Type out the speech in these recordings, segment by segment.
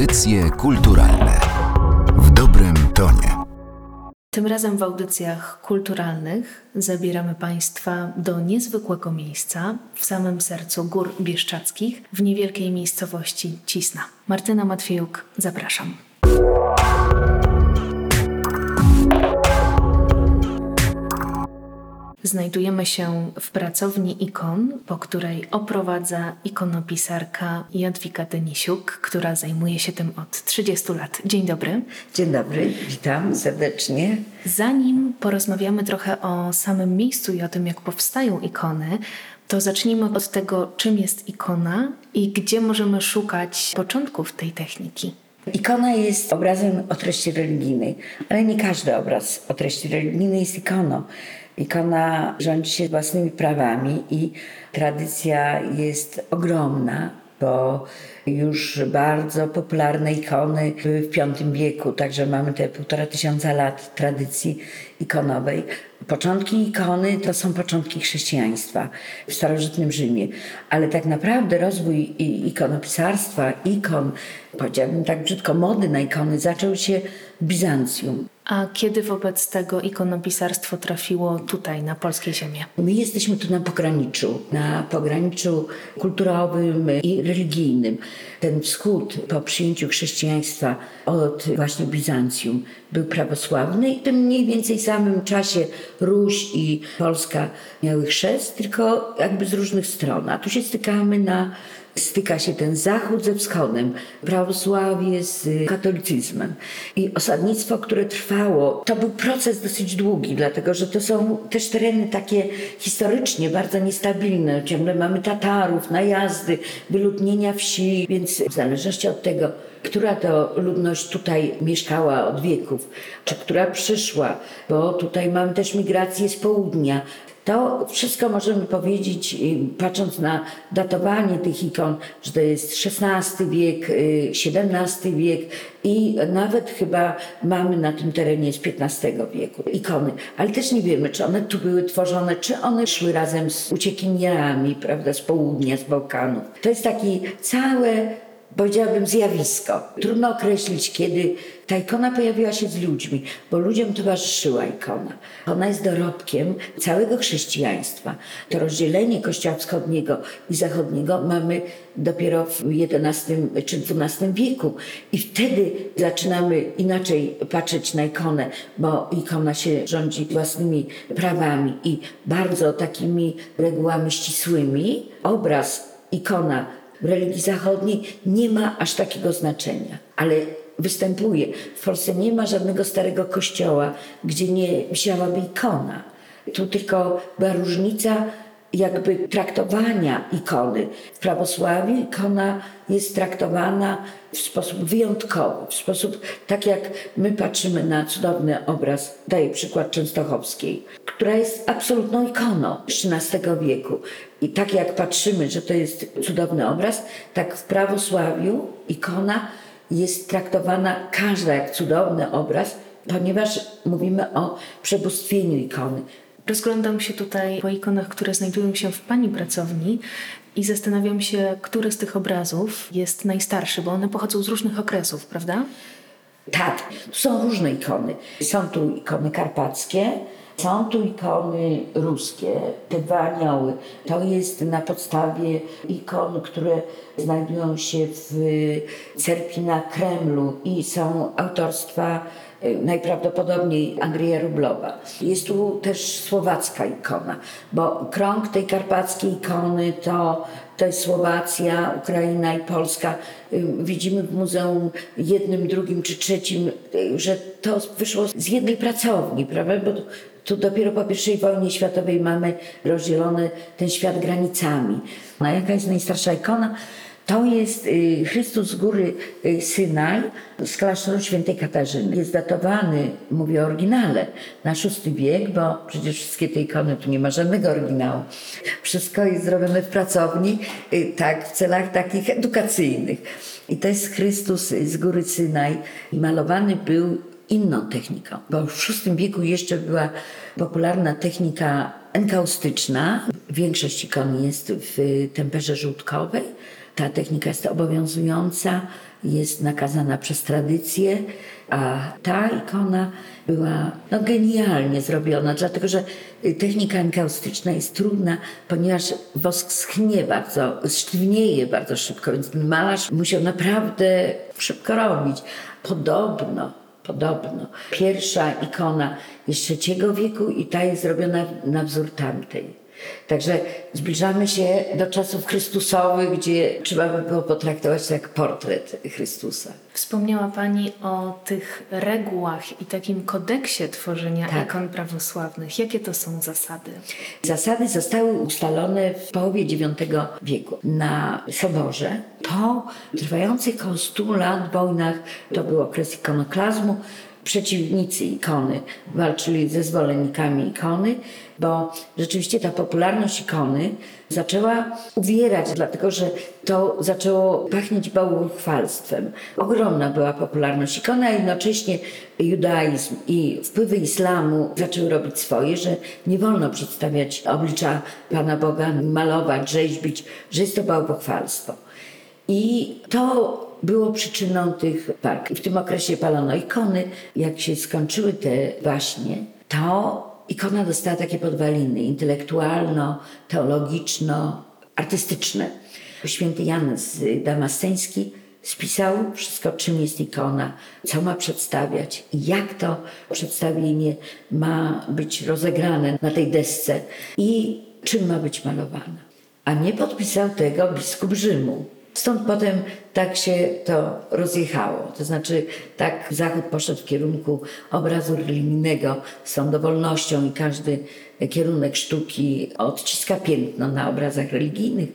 Audycje kulturalne w dobrym tonie. Tym razem w audycjach kulturalnych zabieramy Państwa do niezwykłego miejsca w samym sercu Gór Bieszczadzkich, w niewielkiej miejscowości Cisna. Martyna Matwiejuk, zapraszam. Znajdujemy się w pracowni ikon, po której oprowadza ikonopisarka Jadwiga Denisiuk, która zajmuje się tym od 30 lat. Dzień dobry. Dzień dobry, witam serdecznie. Zanim porozmawiamy trochę o samym miejscu i o tym, jak powstają ikony, to zacznijmy od tego, czym jest ikona i gdzie możemy szukać początków tej techniki. Ikona jest obrazem o treści religijnej, ale nie każdy obraz o treści religijnej jest ikoną. Ikona rządzi się własnymi prawami i tradycja jest ogromna, bo już bardzo popularne ikony były w V wieku, także mamy te półtora tysiąca lat tradycji ikonowej. Początki ikony to są początki chrześcijaństwa w starożytnym Rzymie, ale tak naprawdę rozwój ikonopisarstwa, ikon, powiedziałbym tak brzydko, mody na ikony zaczął się w Bizancjum. A kiedy wobec tego ikonopisarstwo trafiło tutaj, na polskie ziemię? My jesteśmy tu na pograniczu, na pograniczu kulturowym i religijnym. Ten wschód po przyjęciu chrześcijaństwa od właśnie Bizancjum był prawosławny i w tym mniej więcej samym czasie Ruś i Polska miały chrzest, tylko jakby z różnych stron. A tu się stykamy na styka się ten zachód ze wschodem, prawosławie z katolicyzmem. I osadnictwo, które trwało, to był proces dosyć długi, dlatego że to są też tereny takie historycznie bardzo niestabilne. Ciągle mamy Tatarów, najazdy, wyludnienia wsi, więc w zależności od tego, która to ludność tutaj mieszkała od wieków, czy która przyszła, bo tutaj mamy też migrację z południa, to wszystko możemy powiedzieć, patrząc na datowanie tych ikon, że to jest XVI wiek, XVII wiek i nawet chyba mamy na tym terenie z XV wieku ikony. Ale też nie wiemy, czy one tu były tworzone, czy one szły razem z uciekinierami, prawda, z południa, z Bałkanów. To jest takie całe powiedziałabym, zjawisko. Trudno określić, kiedy ta ikona pojawiła się z ludźmi, bo ludziom towarzyszyła ikona. Ona jest dorobkiem całego chrześcijaństwa. To rozdzielenie Kościoła Wschodniego i Zachodniego mamy dopiero w XI czy XII wieku. I wtedy zaczynamy inaczej patrzeć na ikonę, bo ikona się rządzi własnymi prawami i bardzo takimi regułami ścisłymi. Obraz, ikona w religii zachodniej nie ma aż takiego znaczenia, ale występuje. W Polsce nie ma żadnego starego kościoła, gdzie nie wisiałaby ikona. Tu tylko była różnica jakby traktowania ikony. W prawosławiu ikona jest traktowana w sposób wyjątkowy, w sposób tak jak my patrzymy na cudowny obraz, daję przykład Częstochowskiej, która jest absolutną ikoną XIII wieku. I tak jak patrzymy, że to jest cudowny obraz, tak w prawosławiu ikona jest traktowana każda jak cudowny obraz, ponieważ mówimy o przebóstwieniu ikony. Rozglądam się tutaj po ikonach, które znajdują się w Pani pracowni i zastanawiam się, który z tych obrazów jest najstarszy, bo one pochodzą z różnych okresów, prawda? Tak, są różne ikony. Są tu ikony karpackie, są tu ikony ruskie, te dwa anioły. To jest na podstawie ikon, które znajdują się w cerkwi na Kremlu i są autorstwa y, najprawdopodobniej Andrzeja Rublowa. Jest tu też słowacka ikona, bo krąg tej karpackiej ikony to, to jest Słowacja, Ukraina i Polska. Widzimy w muzeum jednym, drugim czy trzecim, y, że to wyszło z jednej pracowni, prawda? Bo tu dopiero po I wojnie światowej mamy rozdzielony ten świat granicami. No, jaka jest najstarsza ikona? To jest y, Chrystus z góry y, Synaj z klasztoru świętej Katarzyny. Jest datowany, mówię o oryginale, na VI wiek, bo przecież wszystkie te ikony, tu nie ma żadnego oryginału. Wszystko jest zrobione w pracowni, y, tak, w celach takich edukacyjnych. I to jest Chrystus z góry Synaj. Malowany był inną techniką, bo w VI wieku jeszcze była popularna technika enkaustyczna. Większość ikon jest w temperze żółtkowej. ta technika jest obowiązująca, jest nakazana przez tradycję, a ta ikona była no, genialnie zrobiona, dlatego że technika enkaustyczna jest trudna, ponieważ wosk schnie bardzo, sztywnieje bardzo szybko, więc malarz musiał naprawdę szybko robić. Podobno, podobno, pierwsza ikona jest III wieku i ta jest zrobiona na wzór tamtej. Także zbliżamy się do czasów Chrystusowych, gdzie trzeba by było potraktować to jak portret Chrystusa. Wspomniała Pani o tych regułach i takim kodeksie tworzenia Tak. ikon prawosławnych. Jakie to są zasady? Zasady zostały ustalone w połowie IX wieku na Soborze. Po trwających około 100 lat wojnach, to był okres ikonoklazmu, przeciwnicy ikony walczyli ze zwolennikami ikony, bo rzeczywiście ta popularność ikony zaczęła uwierać, dlatego że to zaczęło pachnieć bałwochwalstwem. Ogromna była popularność ikony, a jednocześnie judaizm i wpływy islamu zaczęły robić swoje, że nie wolno przedstawiać oblicza Pana Boga, malować, rzeźbić, że jest to bałwochwalstwo. I to było przyczyną tych walk. I w tym okresie palono ikony. Jak się skończyły te waśnie, to ikona dostała takie podwaliny intelektualno-teologiczno-artystyczne. Święty Jan z Damasceński spisał wszystko, czym jest ikona, co ma przedstawiać i jak to przedstawienie ma być rozegrane na tej desce i czym ma być malowana. A nie podpisał tego biskup Rzymu. Stąd potem tak się to rozjechało. To znaczy, tak Zachód poszedł w kierunku obrazu religijnego z tą dowolnością i każdy kierunek sztuki odciska piętno na obrazach religijnych,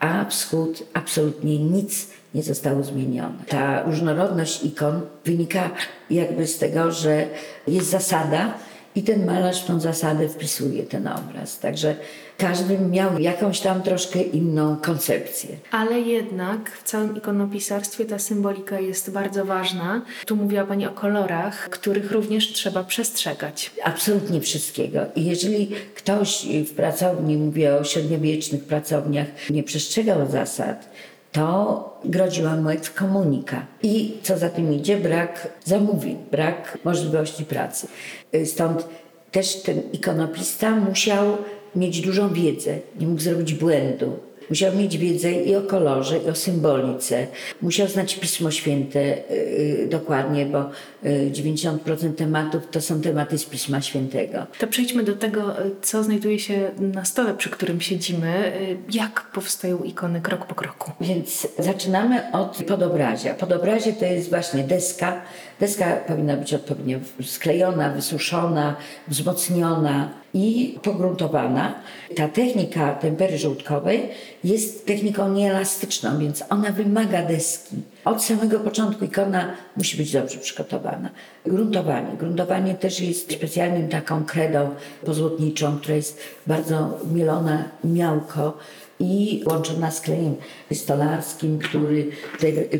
a Wschód absolutnie nic nie zostało zmienione. Ta różnorodność ikon wynika jakby z tego, że jest zasada i ten malarz tą zasadę wpisuje ten obraz. Także każdy miał jakąś tam troszkę inną koncepcję. Ale jednak w całym ikonopisarstwie ta symbolika jest bardzo ważna. Tu mówiła Pani o kolorach, których również trzeba przestrzegać. Absolutnie wszystkiego. I jeżeli ktoś w pracowni, mówię o średniowiecznych pracowniach, nie przestrzegał zasad, to groziła mu ekskomunika. I co za tym idzie, brak zamówień, brak możliwości pracy. Stąd też ten ikonopista musiał mieć dużą wiedzę, nie mógł zrobić błędu. Musiał mieć wiedzę i o kolorze, i o symbolice. Musiał znać Pismo Święte yy, dokładnie, bo yy, 90% tematów to są tematy z Pisma Świętego. To przejdźmy do tego, co znajduje się na stole, przy którym siedzimy. Jak powstają ikony krok po kroku? Więc zaczynamy od podobrazia. Podobrazie to jest właśnie deska. Deska powinna być odpowiednio sklejona, wysuszona, wzmocniona i pogruntowana. Ta technika tempery żołdkowej jest techniką nieelastyczną, więc ona wymaga deski. Od samego początku ikona musi być dobrze przygotowana. Gruntowanie. Gruntowanie też jest specjalnym taką kredą pozłotniczą, która jest bardzo mielona miałko i łączona z klejem stolarskim, który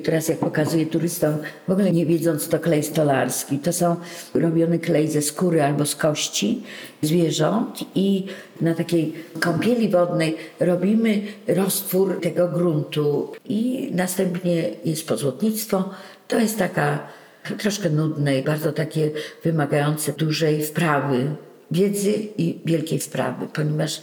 teraz jak pokazuję turystom, w ogóle nie wiedząc to klej stolarski. To są robiony klej ze skóry albo z kości zwierząt i na takiej kąpieli wodnej robimy roztwór tego gruntu i następnie jest pozłotnictwo. To jest taka troszkę nudne i bardzo takie wymagające dużej wprawy, wiedzy i wielkiej wprawy, ponieważ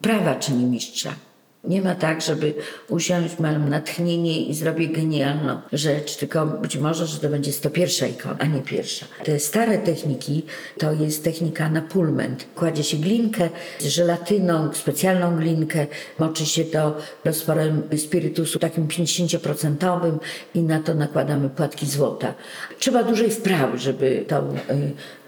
prawa czyni mistrza. Nie ma tak, żeby usiąść, mam natchnienie i zrobię genialną rzecz, tylko być może, że to będzie 101 ikona, a nie pierwsza. Te stare techniki to jest technika na pulment. Kładzie się glinkę z żelatyną, specjalną glinkę, moczy się to rozporem spirytusu takim 50% i na to nakładamy płatki złota. Trzeba dużej wprawy, żeby tą y,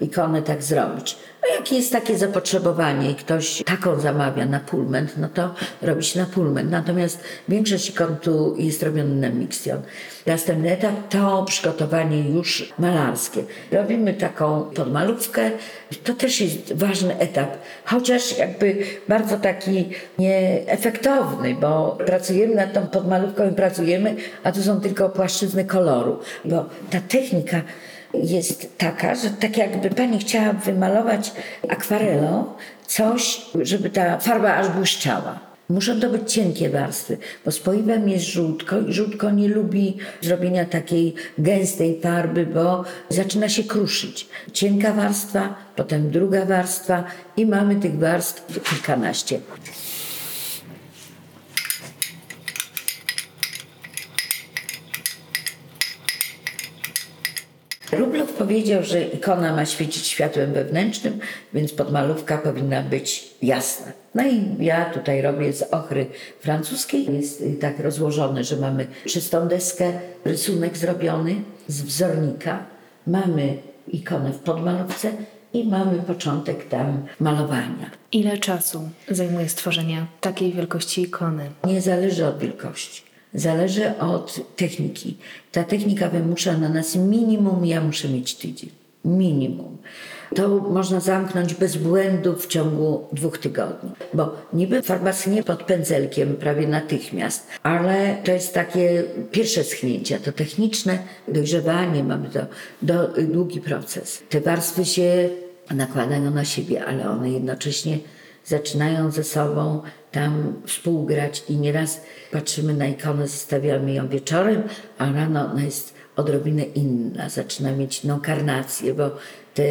ikonę tak zrobić. No jak jest takie zapotrzebowanie i ktoś taką zamawia na pulment, no to robi się na pulment. Natomiast większość ikon tu jest robiona na miksjon. Następny etap to przygotowanie już malarskie. Robimy taką podmalówkę. To też jest ważny etap, chociaż jakby bardzo taki nieefektowny, bo pracujemy nad tą podmalówką i pracujemy, a tu są tylko płaszczyzny koloru, bo ta technika jest taka, że tak jakby pani chciała wymalować akwarelą coś, żeby ta farba aż błyszczała. Muszą to być cienkie warstwy, bo spoiwem jest żółtko i żółtko nie lubi zrobienia takiej gęstej farby, bo zaczyna się kruszyć. Cienka warstwa, potem druga warstwa i mamy tych warstw kilkanaście. Rublow powiedział, że ikona ma świecić światłem wewnętrznym, więc podmalówka powinna być jasna. No i ja tutaj robię z ochry francuskiej. Jest y, tak rozłożone, że mamy czystą deskę, rysunek zrobiony z wzornika. Mamy ikonę w podmalówce i mamy początek tam malowania. Ile czasu zajmuje stworzenie takiej wielkości ikony? Nie zależy od wielkości. Zależy od techniki. Ta technika wymusza na nas minimum, ja muszę mieć tydzień. Minimum. To można zamknąć bez błędów w ciągu dwóch tygodni. Bo niby farba schnie pod pędzelkiem prawie natychmiast, ale to jest takie pierwsze schnięcie, to techniczne dojrzewanie, mamy to do, długi proces. Te warstwy się nakładają na siebie, ale one jednocześnie zaczynają ze sobą tam współgrać i nieraz patrzymy na ikonę, zostawiamy ją wieczorem, a rano ona jest odrobinę inna, zaczyna mieć inną karnację, bo te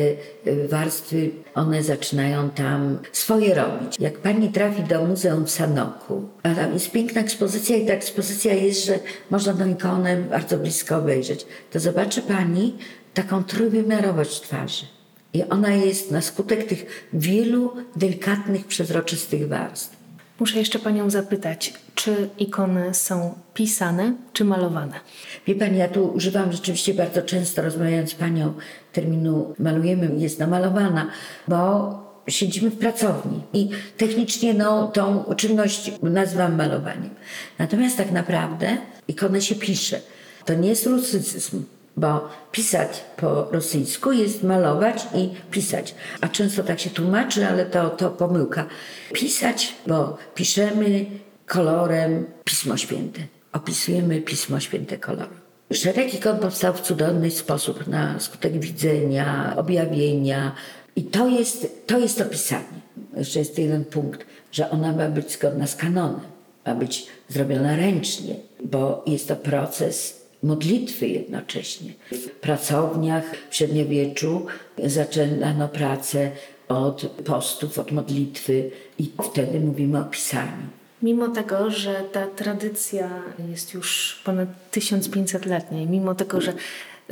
y, warstwy, one zaczynają tam swoje robić. Jak pani trafi do Muzeum w Sanoku, a tam jest piękna ekspozycja i ta ekspozycja jest, że można tę ikonę bardzo blisko obejrzeć, to zobaczy pani taką trójwymiarowość twarzy. I ona jest na skutek tych wielu delikatnych, przezroczystych warstw. Muszę jeszcze Panią zapytać, czy ikony są pisane czy malowane? Wie Pani, ja tu używam rzeczywiście bardzo często, rozmawiając z Panią, terminu malujemy, jest namalowana, bo siedzimy w pracowni i technicznie no, tą czynność nazywam malowaniem. Natomiast tak naprawdę ikonę się pisze. To nie jest rusycyzm, bo pisać po rosyjsku jest malować i pisać. A często tak się tłumaczy, ale to, to pomyłka. Pisać, bo piszemy kolorem Pismo Święte. Opisujemy Pismo Święte kolorem. Szereg ikon powstał w cudowny sposób na skutek widzenia, objawienia. I to jest, to jest opisanie. Jeszcze jest jeden punkt, że ona ma być zgodna z kanonem. Ma być zrobiona ręcznie, bo jest to proces modlitwy jednocześnie. W pracowniach w średniowieczu zaczynano pracę od postów, od modlitwy i wtedy mówimy o pisaniu. Mimo tego, że ta tradycja jest już ponad 1500-letnia i mimo tego, że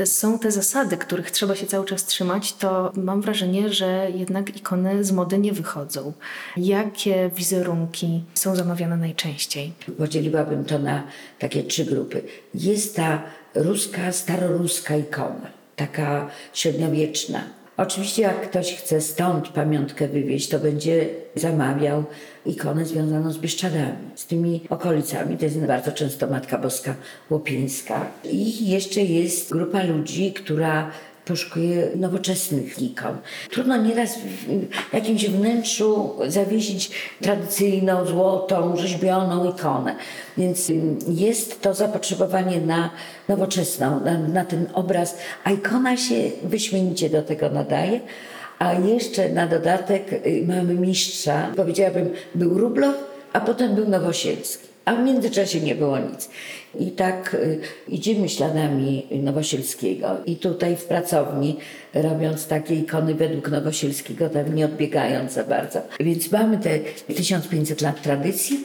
są te zasady, których trzeba się cały czas trzymać, to mam wrażenie, że jednak ikony z mody nie wychodzą. Jakie wizerunki są zamawiane najczęściej? Podzieliłabym to na takie trzy grupy. Jest ta ruska, staroruska ikona, taka średniowieczna. Oczywiście jak ktoś chce stąd pamiątkę wywieźć, to będzie zamawiał ikonę związaną z Bieszczadami, z tymi okolicami. To jest bardzo często Matka Boska Łopińska. I jeszcze jest grupa ludzi, która poszukuje nowoczesnych ikon. Trudno nieraz w jakimś wnętrzu zawiesić tradycyjną, złotą, rzeźbioną ikonę. Więc jest to zapotrzebowanie na nowoczesną, na, na ten obraz, a ikona się wyśmienicie do tego nadaje. A jeszcze na dodatek y, mamy mistrza, powiedziałabym, był Rublow, a potem był Nowosielski. A w międzyczasie nie było nic. I tak y, idziemy śladami Nowosielskiego. I tutaj w pracowni, robiąc takie ikony według Nowosielskiego, tam nie odbiegając za bardzo. Więc mamy te 1500 lat tradycji,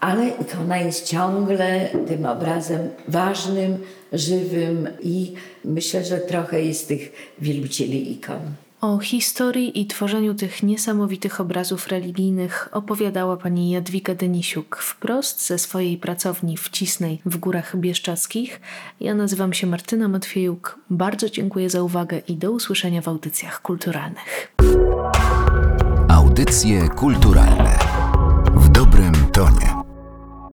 ale ikona jest ciągle tym obrazem ważnym, żywym i myślę, że trochę jest tych wielbicieli ikon. O historii i tworzeniu tych niesamowitych obrazów religijnych opowiadała pani Jadwiga Denisiuk wprost ze swojej pracowni w Cisnej w Górach Bieszczadzkich. Ja nazywam się Martyna Matwiejuk. Bardzo dziękuję za uwagę i do usłyszenia w audycjach kulturalnych. Audycje kulturalne w dobrym tonie.